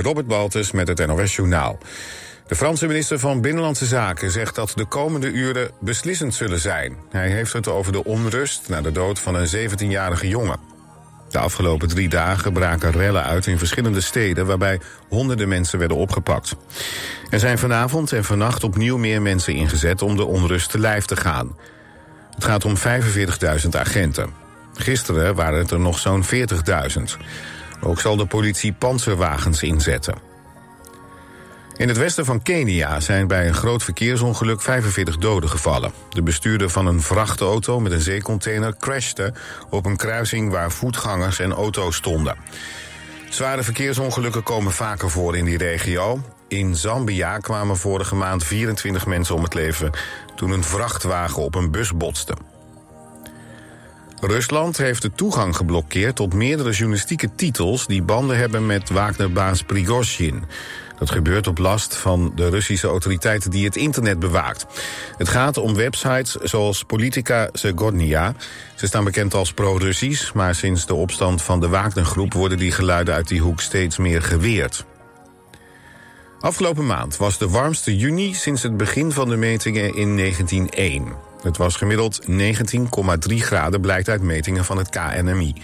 Robert Baltus met het NOS Journaal. De Franse minister van Binnenlandse Zaken zegt dat de komende uren beslissend zullen zijn. Hij heeft het over de onrust na de dood van een 17-jarige jongen. De afgelopen drie dagen braken rellen uit in verschillende steden... waarbij honderden mensen werden opgepakt. Er zijn vanavond en vannacht opnieuw meer mensen ingezet... om de onrust te lijf te gaan. Het gaat om 45.000 agenten. Gisteren waren het er nog zo'n 40.000. Ook zal de politie panzerwagens inzetten. In het westen van Kenia zijn bij een groot verkeersongeluk 45 doden gevallen. De bestuurder van een vrachtauto met een zeecontainer crashte op een kruising waar voetgangers en auto's stonden. Zware verkeersongelukken komen vaker voor in die regio. In Zambia kwamen vorige maand 24 mensen om het leven toen een vrachtwagen op een bus botste. Rusland heeft de toegang geblokkeerd tot meerdere journalistieke titels die banden hebben met Wagnerbaas Prigozhin. Dat gebeurt op last van de Russische autoriteiten die het internet bewaakt. Het gaat om websites zoals Politica Zegornia. Ze staan bekend als pro-Russisch, maar sinds de opstand van de Wagnergroep worden die geluiden uit die hoek steeds meer geweerd. Afgelopen maand was de warmste juni sinds het begin van de metingen in 1901. Het was gemiddeld 19,3 graden, blijkt uit metingen van het KNMI.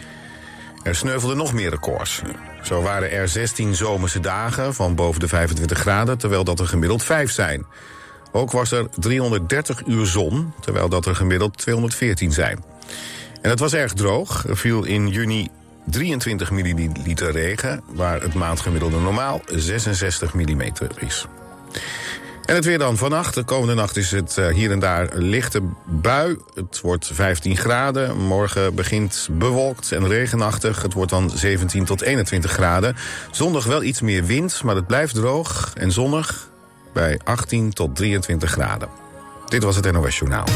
Er sneuvelden nog meer records. Zo waren er 16 zomerse dagen van boven de 25 graden, terwijl dat er gemiddeld 5 zijn. Ook was er 330 uur zon, terwijl dat er gemiddeld 214 zijn. En het was erg droog. Er viel in juni 23 milliliter regen, waar het maandgemiddelde normaal 66 mm is. En het weer dan vannacht. De komende nacht is het eh, hier en daar lichte bui. Het wordt 15 graden. Morgen begint bewolkt en regenachtig. Het wordt dan 17 tot 21 graden. Zondag wel iets meer wind, maar het blijft droog en zonnig bij 18 tot 23 graden. Dit was het NOS Journaal.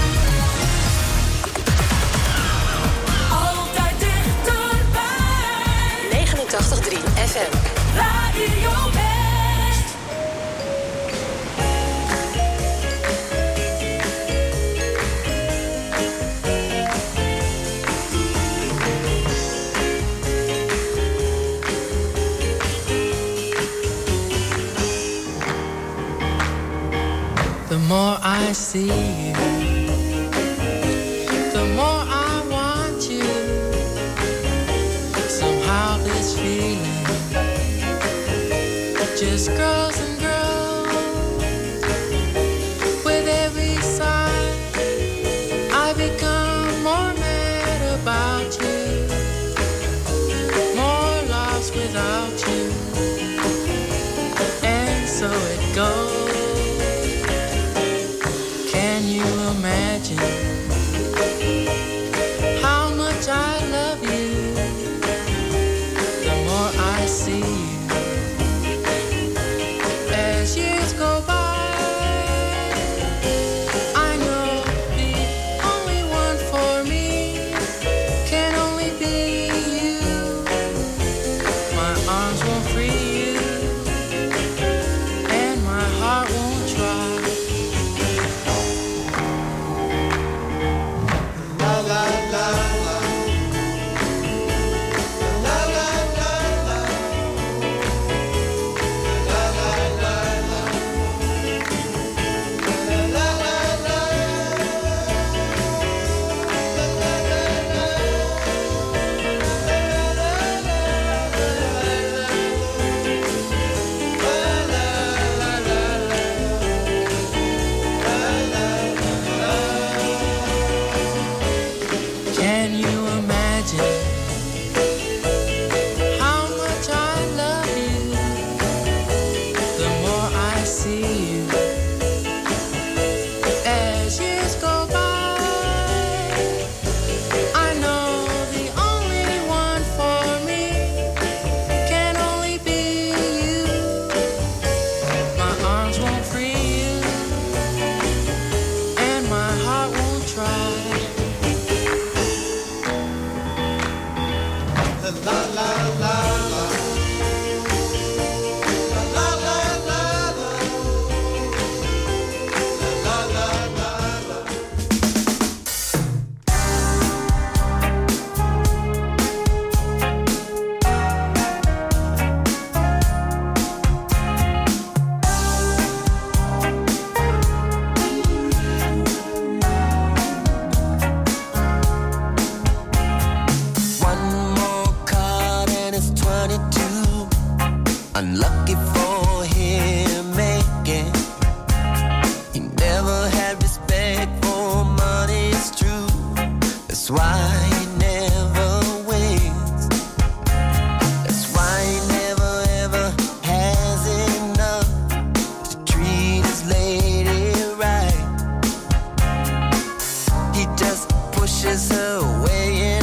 Pushes her away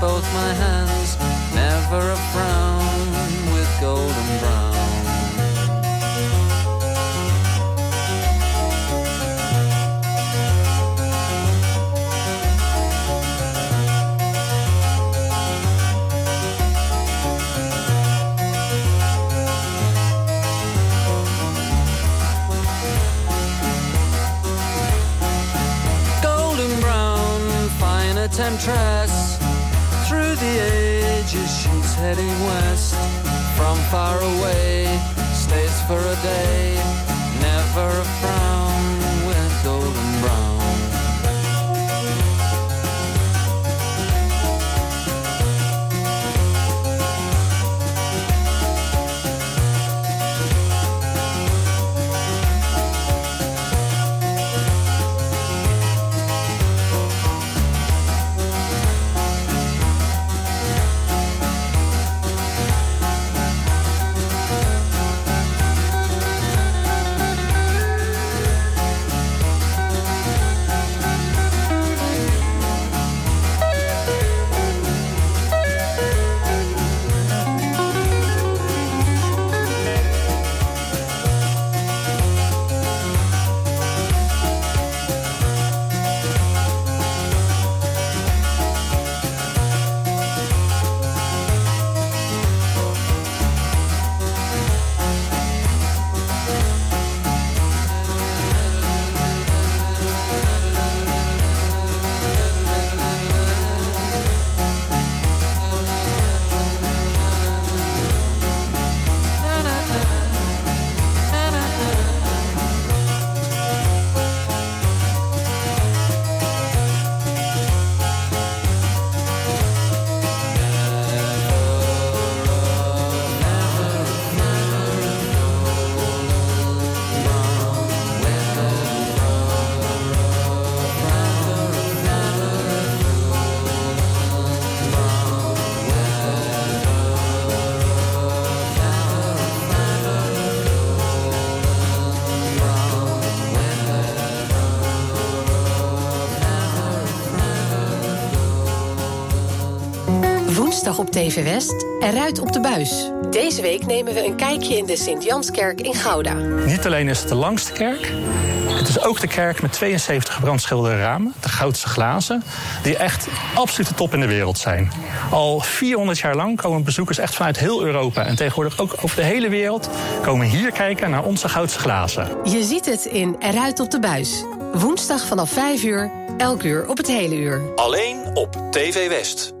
both my hands, never a frown with golden brown. golden brown, fine temptress. The ages, she's heading west. From far away, stays for a day. Never a frown Op TV West, eruit op de buis. Deze week nemen we een kijkje in de Sint-Janskerk in Gouda. Niet alleen is het de langste kerk, het is ook de kerk met 72 gebrandschilderde ramen, de goudse glazen, die echt absoluut de top in de wereld zijn. Al 400 jaar lang komen bezoekers echt vanuit heel Europa en tegenwoordig ook over de hele wereld komen hier kijken naar onze goudse glazen. Je ziet het in Eruit op de buis. Woensdag vanaf 5 uur, elk uur op het hele uur. Alleen op TV West.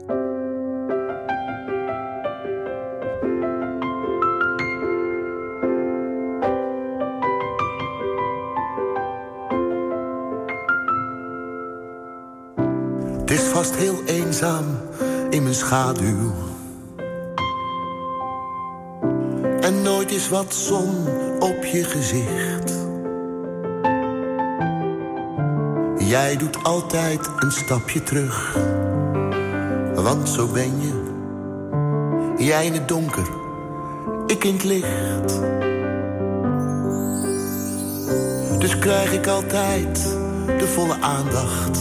Schaduw. En nooit is wat zon op je gezicht. Jij doet altijd een stapje terug. Want zo ben je. Jij in het donker, ik in het licht. Dus krijg ik altijd de volle aandacht.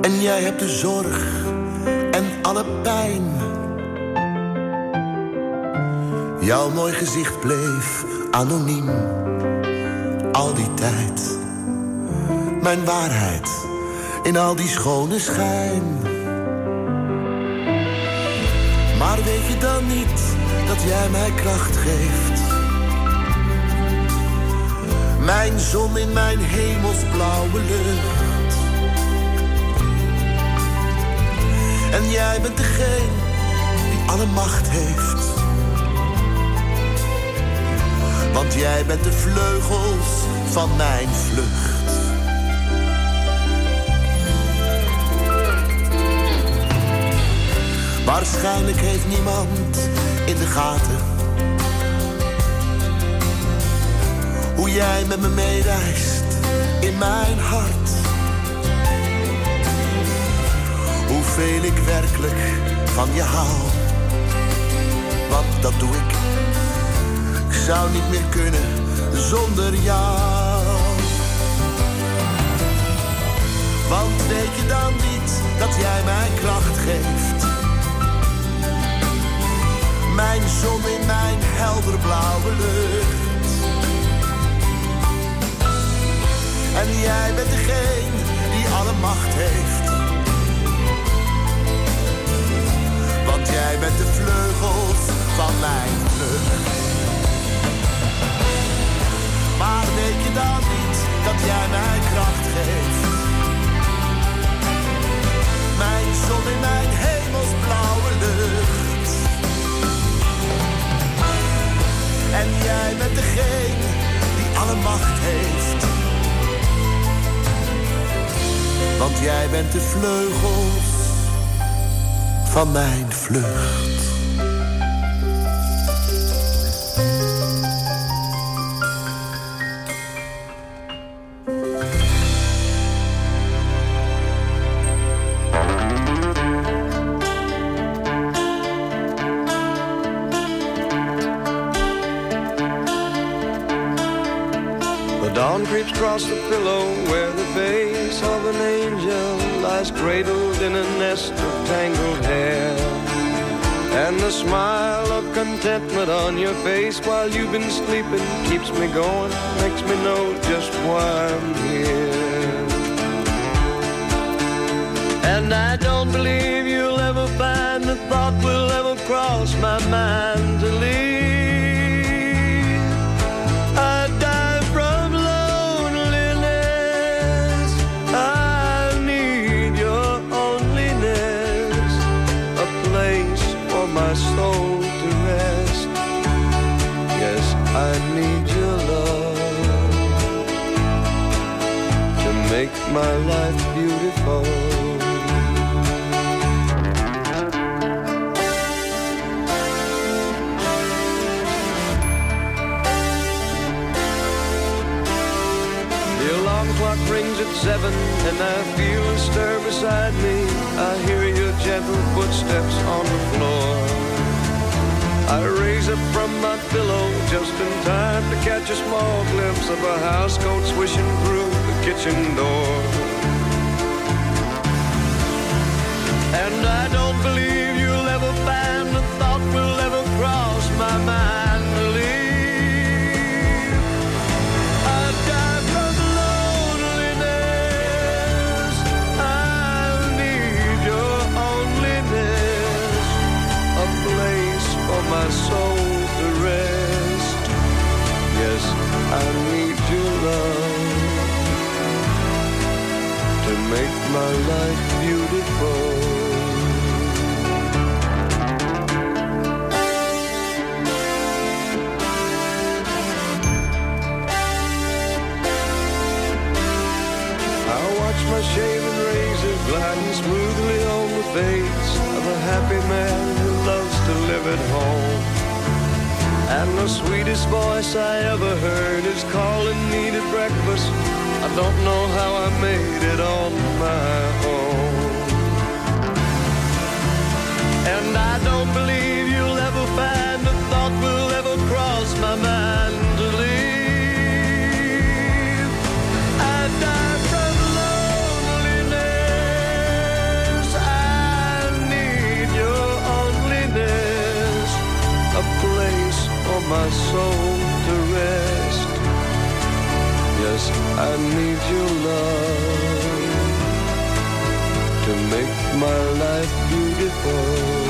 En jij hebt de zorg en alle pijn. Jouw mooi gezicht bleef anoniem. Al die tijd. Mijn waarheid in al die schone schijn. Maar weet je dan niet dat jij mij kracht geeft? Mijn zon in mijn hemelsblauwe lucht. En jij bent degene die alle macht heeft. Want jij bent de vleugels van mijn vlucht. Waarschijnlijk heeft niemand in de gaten hoe jij met me meereist in mijn hart. Hoeveel ik werkelijk van je hou, want dat doe ik. Ik zou niet meer kunnen zonder jou. Want weet je dan niet dat jij mij kracht geeft? Mijn zon in mijn helderblauwe lucht. En jij bent degene die alle macht heeft. Jij bent de vleugels van mijn vlucht. Maar weet je dan niet dat jij mij kracht geeft? Mijn zon in mijn hemelsblauwe lucht. En jij bent degene die alle macht heeft. Want jij bent de vleugels van mijn vlucht. The dawn creeps across the pillow where the face of an angel lies cradled in a nest tangled hair. And the smile of contentment on your face while you've been sleeping keeps me going, makes me know just why I'm here. And I don't believe you'll ever find the thought will ever cross my mind to leave. My life beautiful. The alarm clock rings at seven and I feel a stir beside me. I hear your gentle footsteps on the floor. I raise up from my pillow just in time to catch a small glimpse of a housecoat swishing through kitchen door. And I don't believe my life beautiful. I watch my shaven razor gliding smoothly on the face of a happy man who loves to live at home. And the sweetest voice I ever heard is calling me to breakfast. Don't know how I made it on my own. And I don't believe you'll ever find a thought will ever cross my mind to leave. I die from loneliness. I need your onlyness, a place my soul Yes, I need your love to make my life beautiful.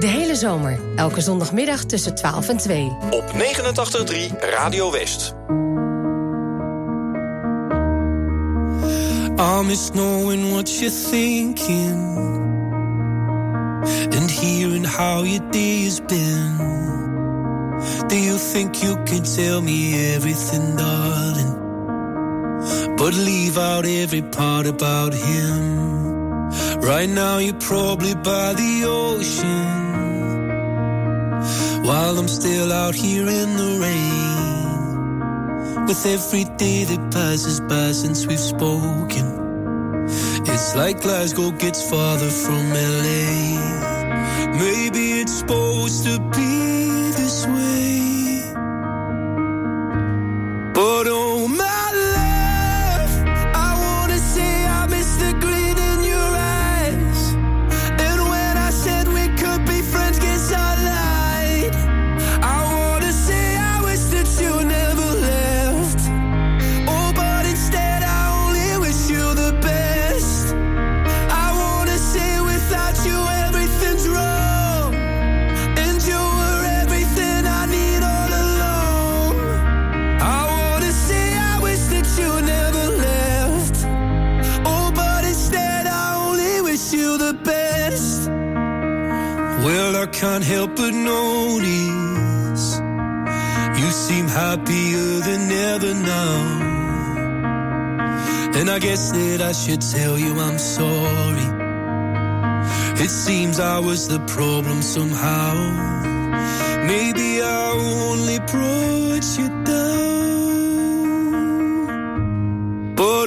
De hele zomer, elke zondagmiddag tussen 12 en 2. Op 89.3 Radio West. I miss knowing what you're thinking and hearing how your day has been. Do you think you can tell me everything, darling? But leave out every part about him. Right now, you're probably by the ocean while I'm still out here in the rain. With every day that passes by since we've spoken. It's like Glasgow gets farther from LA. Maybe it's supposed to be this way. But oh my happier than ever now. And I guess that I should tell you I'm sorry. It seems I was the problem somehow. Maybe I only brought you down. But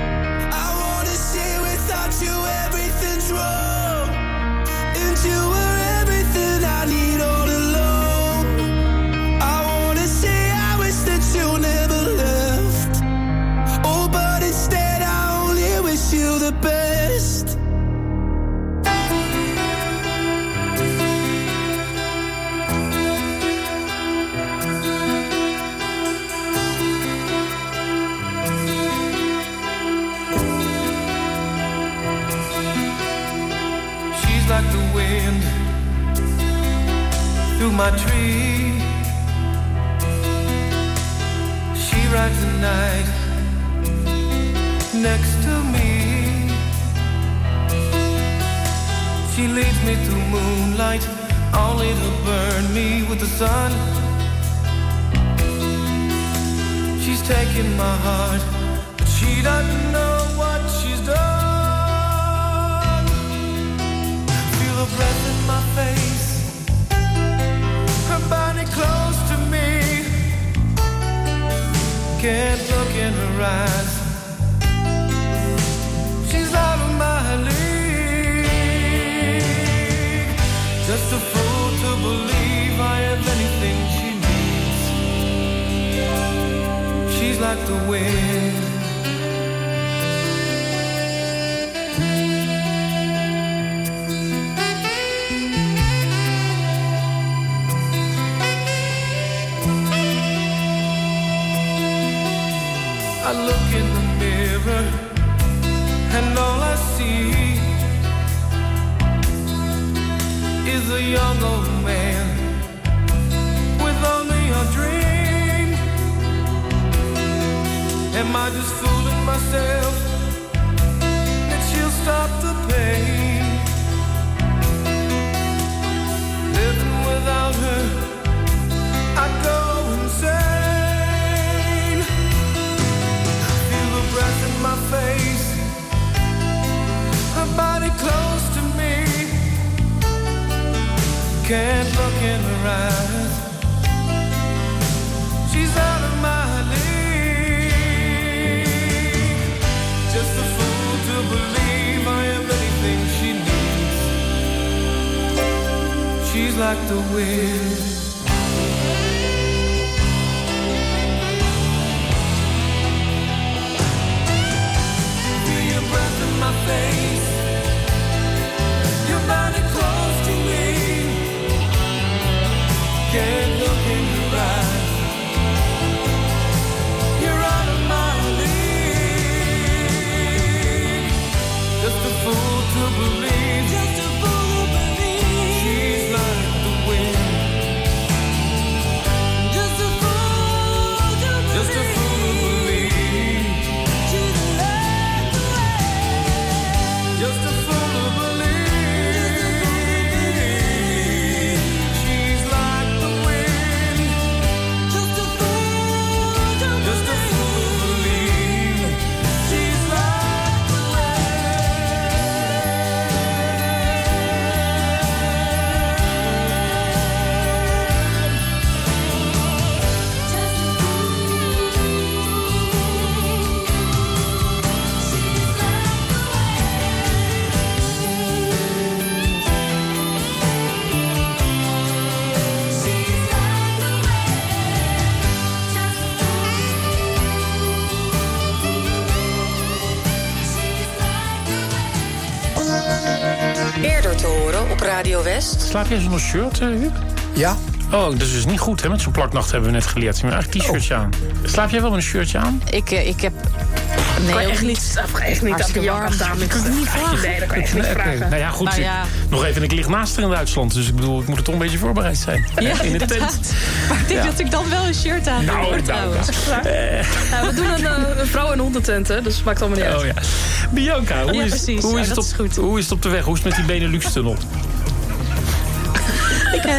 My tree. She rides the night next to me. She leads me through moonlight, only to burn me with the sun. She's taking my heart, but she doesn't know what she's done. Feel her breath can't look in her eyes. She's out of my league. Just a fool to believe I have anything she needs. She's like the wind. I look in the mirror and all I see is a young old man with only a dream. Am I just fooling myself that she'll stop the pain? Living without her, my face, her body close to me. Can't look in her eyes. She's out of my league. Just a fool to believe I am anything she needs. She's like the wind. Face. Your body close to me. Slaap jij zonder shirt, eh, Huub? Ja. Oh, dat is dus niet goed, hè? Met zo'n plaknacht hebben we net geleerd. Je moet eigenlijk t-shirtje aan. Slaap jij wel met een shirtje aan? Ik, eh, ik heb... Nee, Kan ook echt niet. niet, echt niet aan warm, dames. dames. niet vragen. Nee, dat kan je echt niet vragen. Nou ja, goed. Nou ik- ja. Nog even, ik lig naast er in Duitsland. Dus ik bedoel, ik moet er toch een beetje voorbereid zijn. Ja, in de tent. Maar ik denk Ja. dat ik dan wel een shirt aan Nou, hoor, nou, trouwens. nou. Eh, we doen een, een vrouw- en hondentent, hè, dus het maakt allemaal niet uit. Oh ja. Bianca, hoe, is, hoe, het dat op, hoe is het op de weg? Hoe is het met die Benelux-tunnel?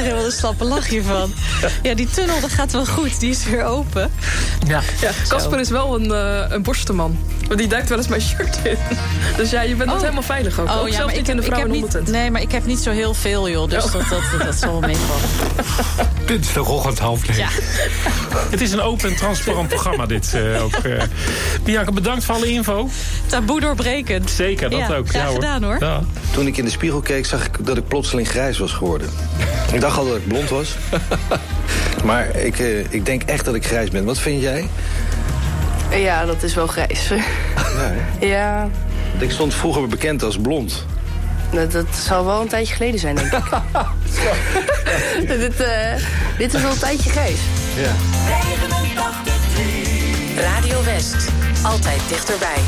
Ik krijg er wel een slappe lach hiervan. Ja, die tunnel dat gaat wel goed. Die is weer open. Ja. Ja, Casper is wel een, eh een borstenman. Want die duikt wel eens mijn shirt in. Dus ja, je bent Oh. helemaal veilig ook. ook zelfs maar niet in de ik vrouw- en heb niet. Nee, maar ik heb niet zo heel veel, joh. Dus Oh. dat, dat, dat, zal wel meevallen. Dinsdagochtend half negen. Ja. Het is een open en transparant programma, dit eh, ook. eh. Bianca, bedankt voor alle info. Taboe doorbrekend. Zeker, dat Ja, ook. graag Ja, hoor. gedaan, hoor. Ja. Toen ik in de spiegel keek, zag ik dat ik plotseling grijs was geworden. Ik dacht al dat ik blond was. Maar ik, eh, ik denk echt dat ik grijs ben. Wat vind jij? Ja, dat is wel grijs. Ja, Ik stond vroeger bekend als blond. Dat, dat zal wel een tijdje geleden zijn, denk ik. dit, eh, dit is wel een tijdje grijs. Ja. Radio West. Altijd dichterbij.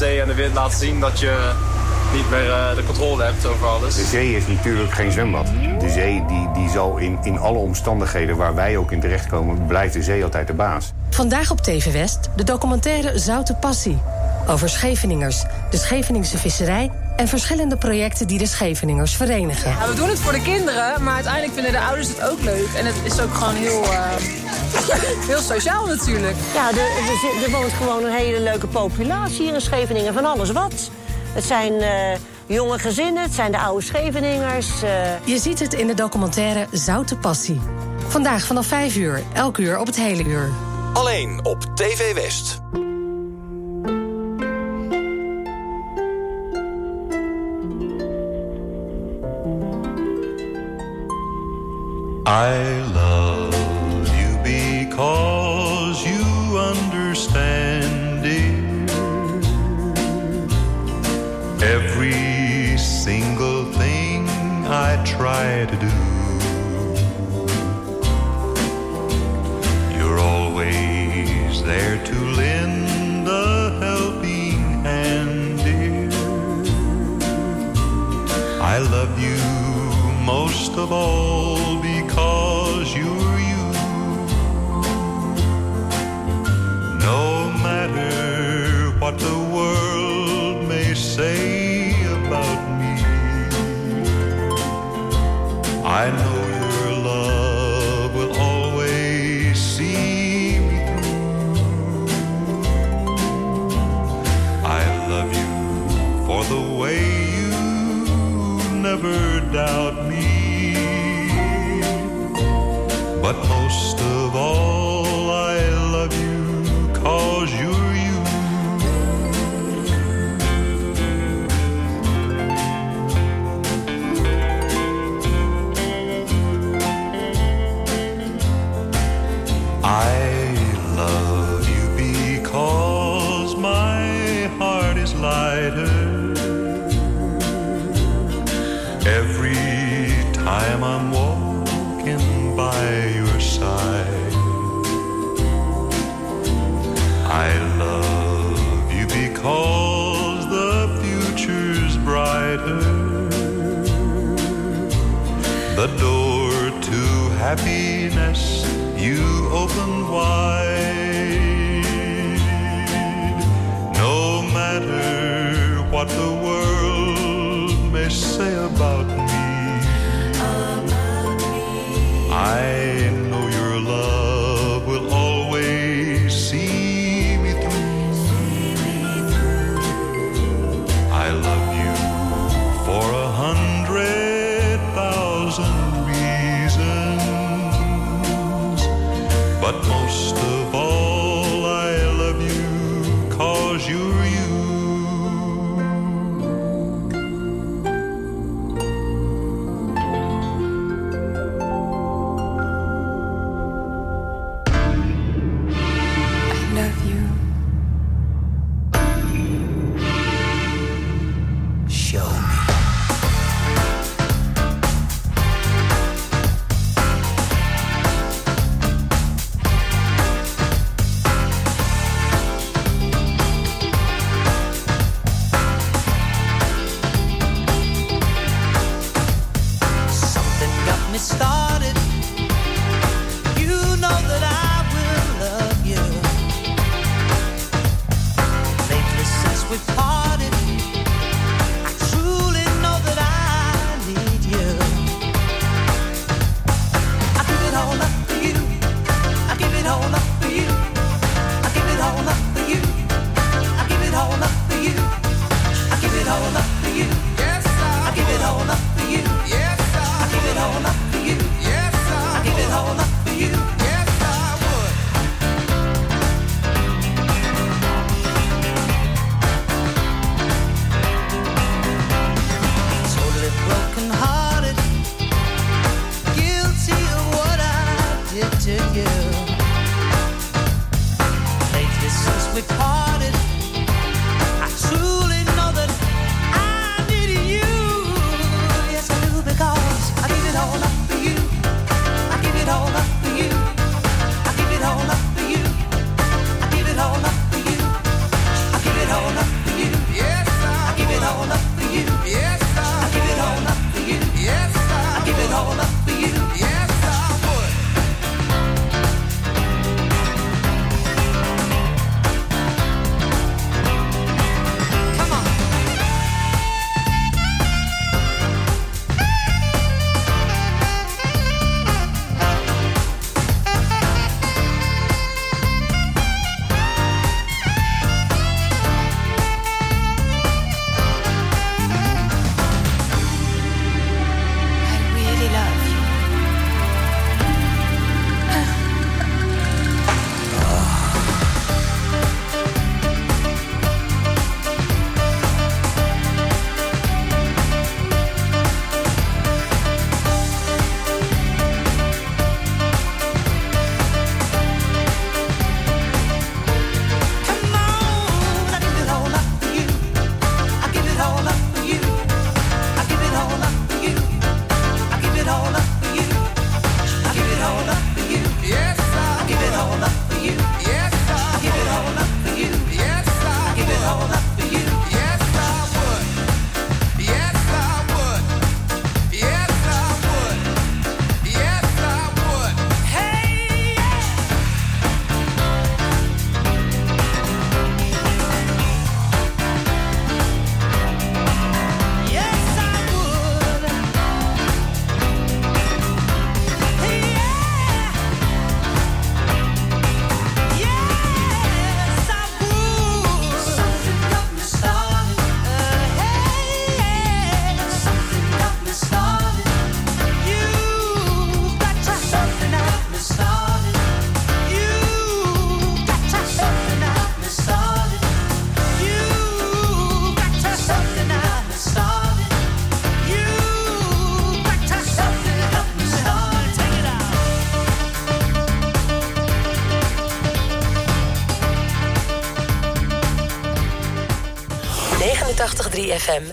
zee en de wind laten zien dat je niet meer eh, de controle hebt over alles. De zee is natuurlijk geen zwembad. De zee die, die zal in, in alle omstandigheden waar wij ook in terechtkomen... blijft de zee altijd de baas. Vandaag op TV West de documentaire Zoute Passie. Over Scheveningers, de Scheveningse visserij... en verschillende projecten die de Scheveningers verenigen. Ja, we doen het voor de kinderen, maar uiteindelijk vinden de ouders het ook leuk. En het is ook gewoon heel... Eh, Heel sociaal natuurlijk. Ja, er, er, er, woont gewoon een hele leuke populatie hier in Scheveningen. Van alles wat. Het zijn... Eh, jonge gezinnen, het zijn de oude Scheveningers. Eh. Je ziet het in de documentaire Zoute Passie. Vandaag vanaf 5 uur, elk uur op het hele uur. Alleen op TV West. I to do. You're always there to lend a helping hand, dear. I love you most of all. Every time I'm walking by your side, I love you because the future's brighter. The door to happiness you open wide. FM,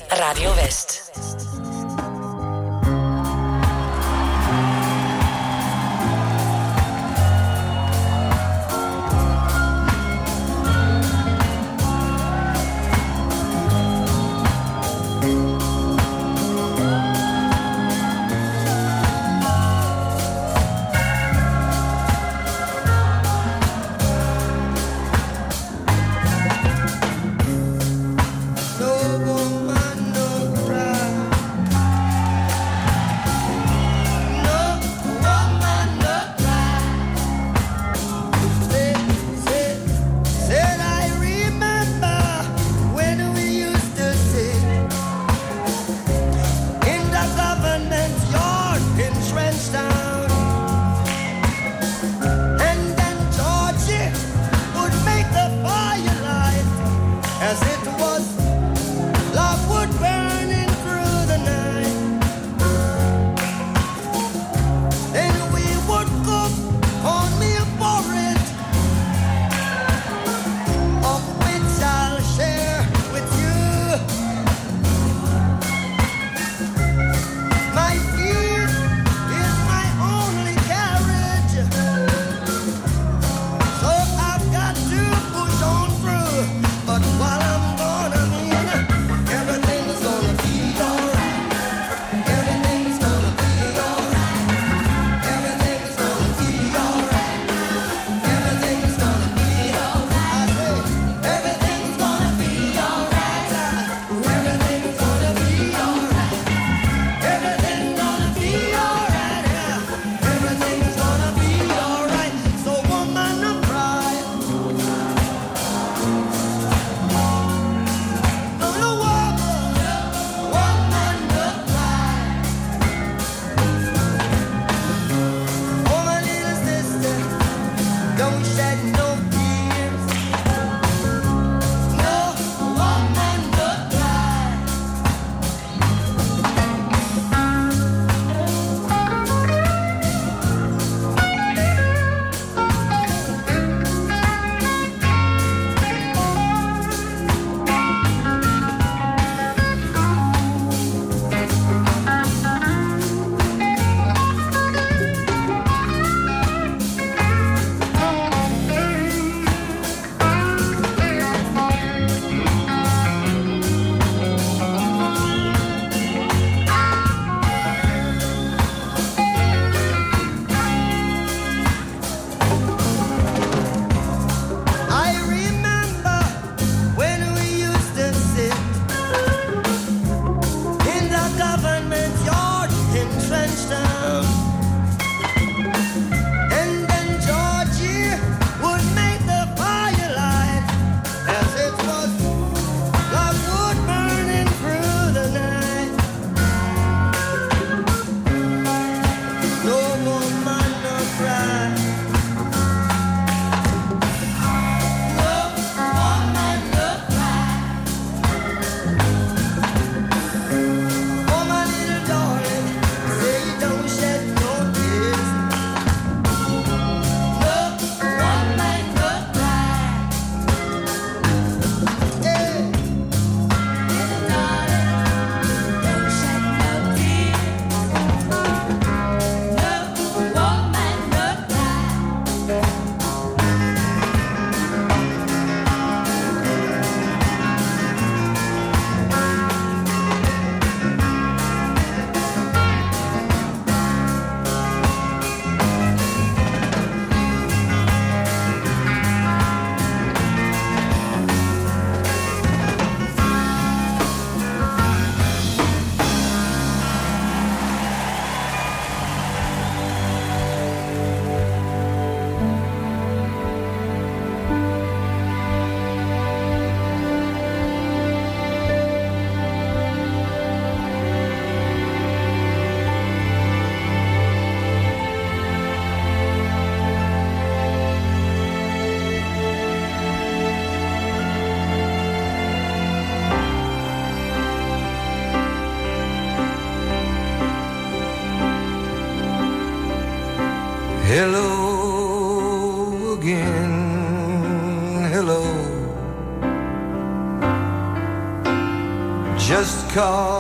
call.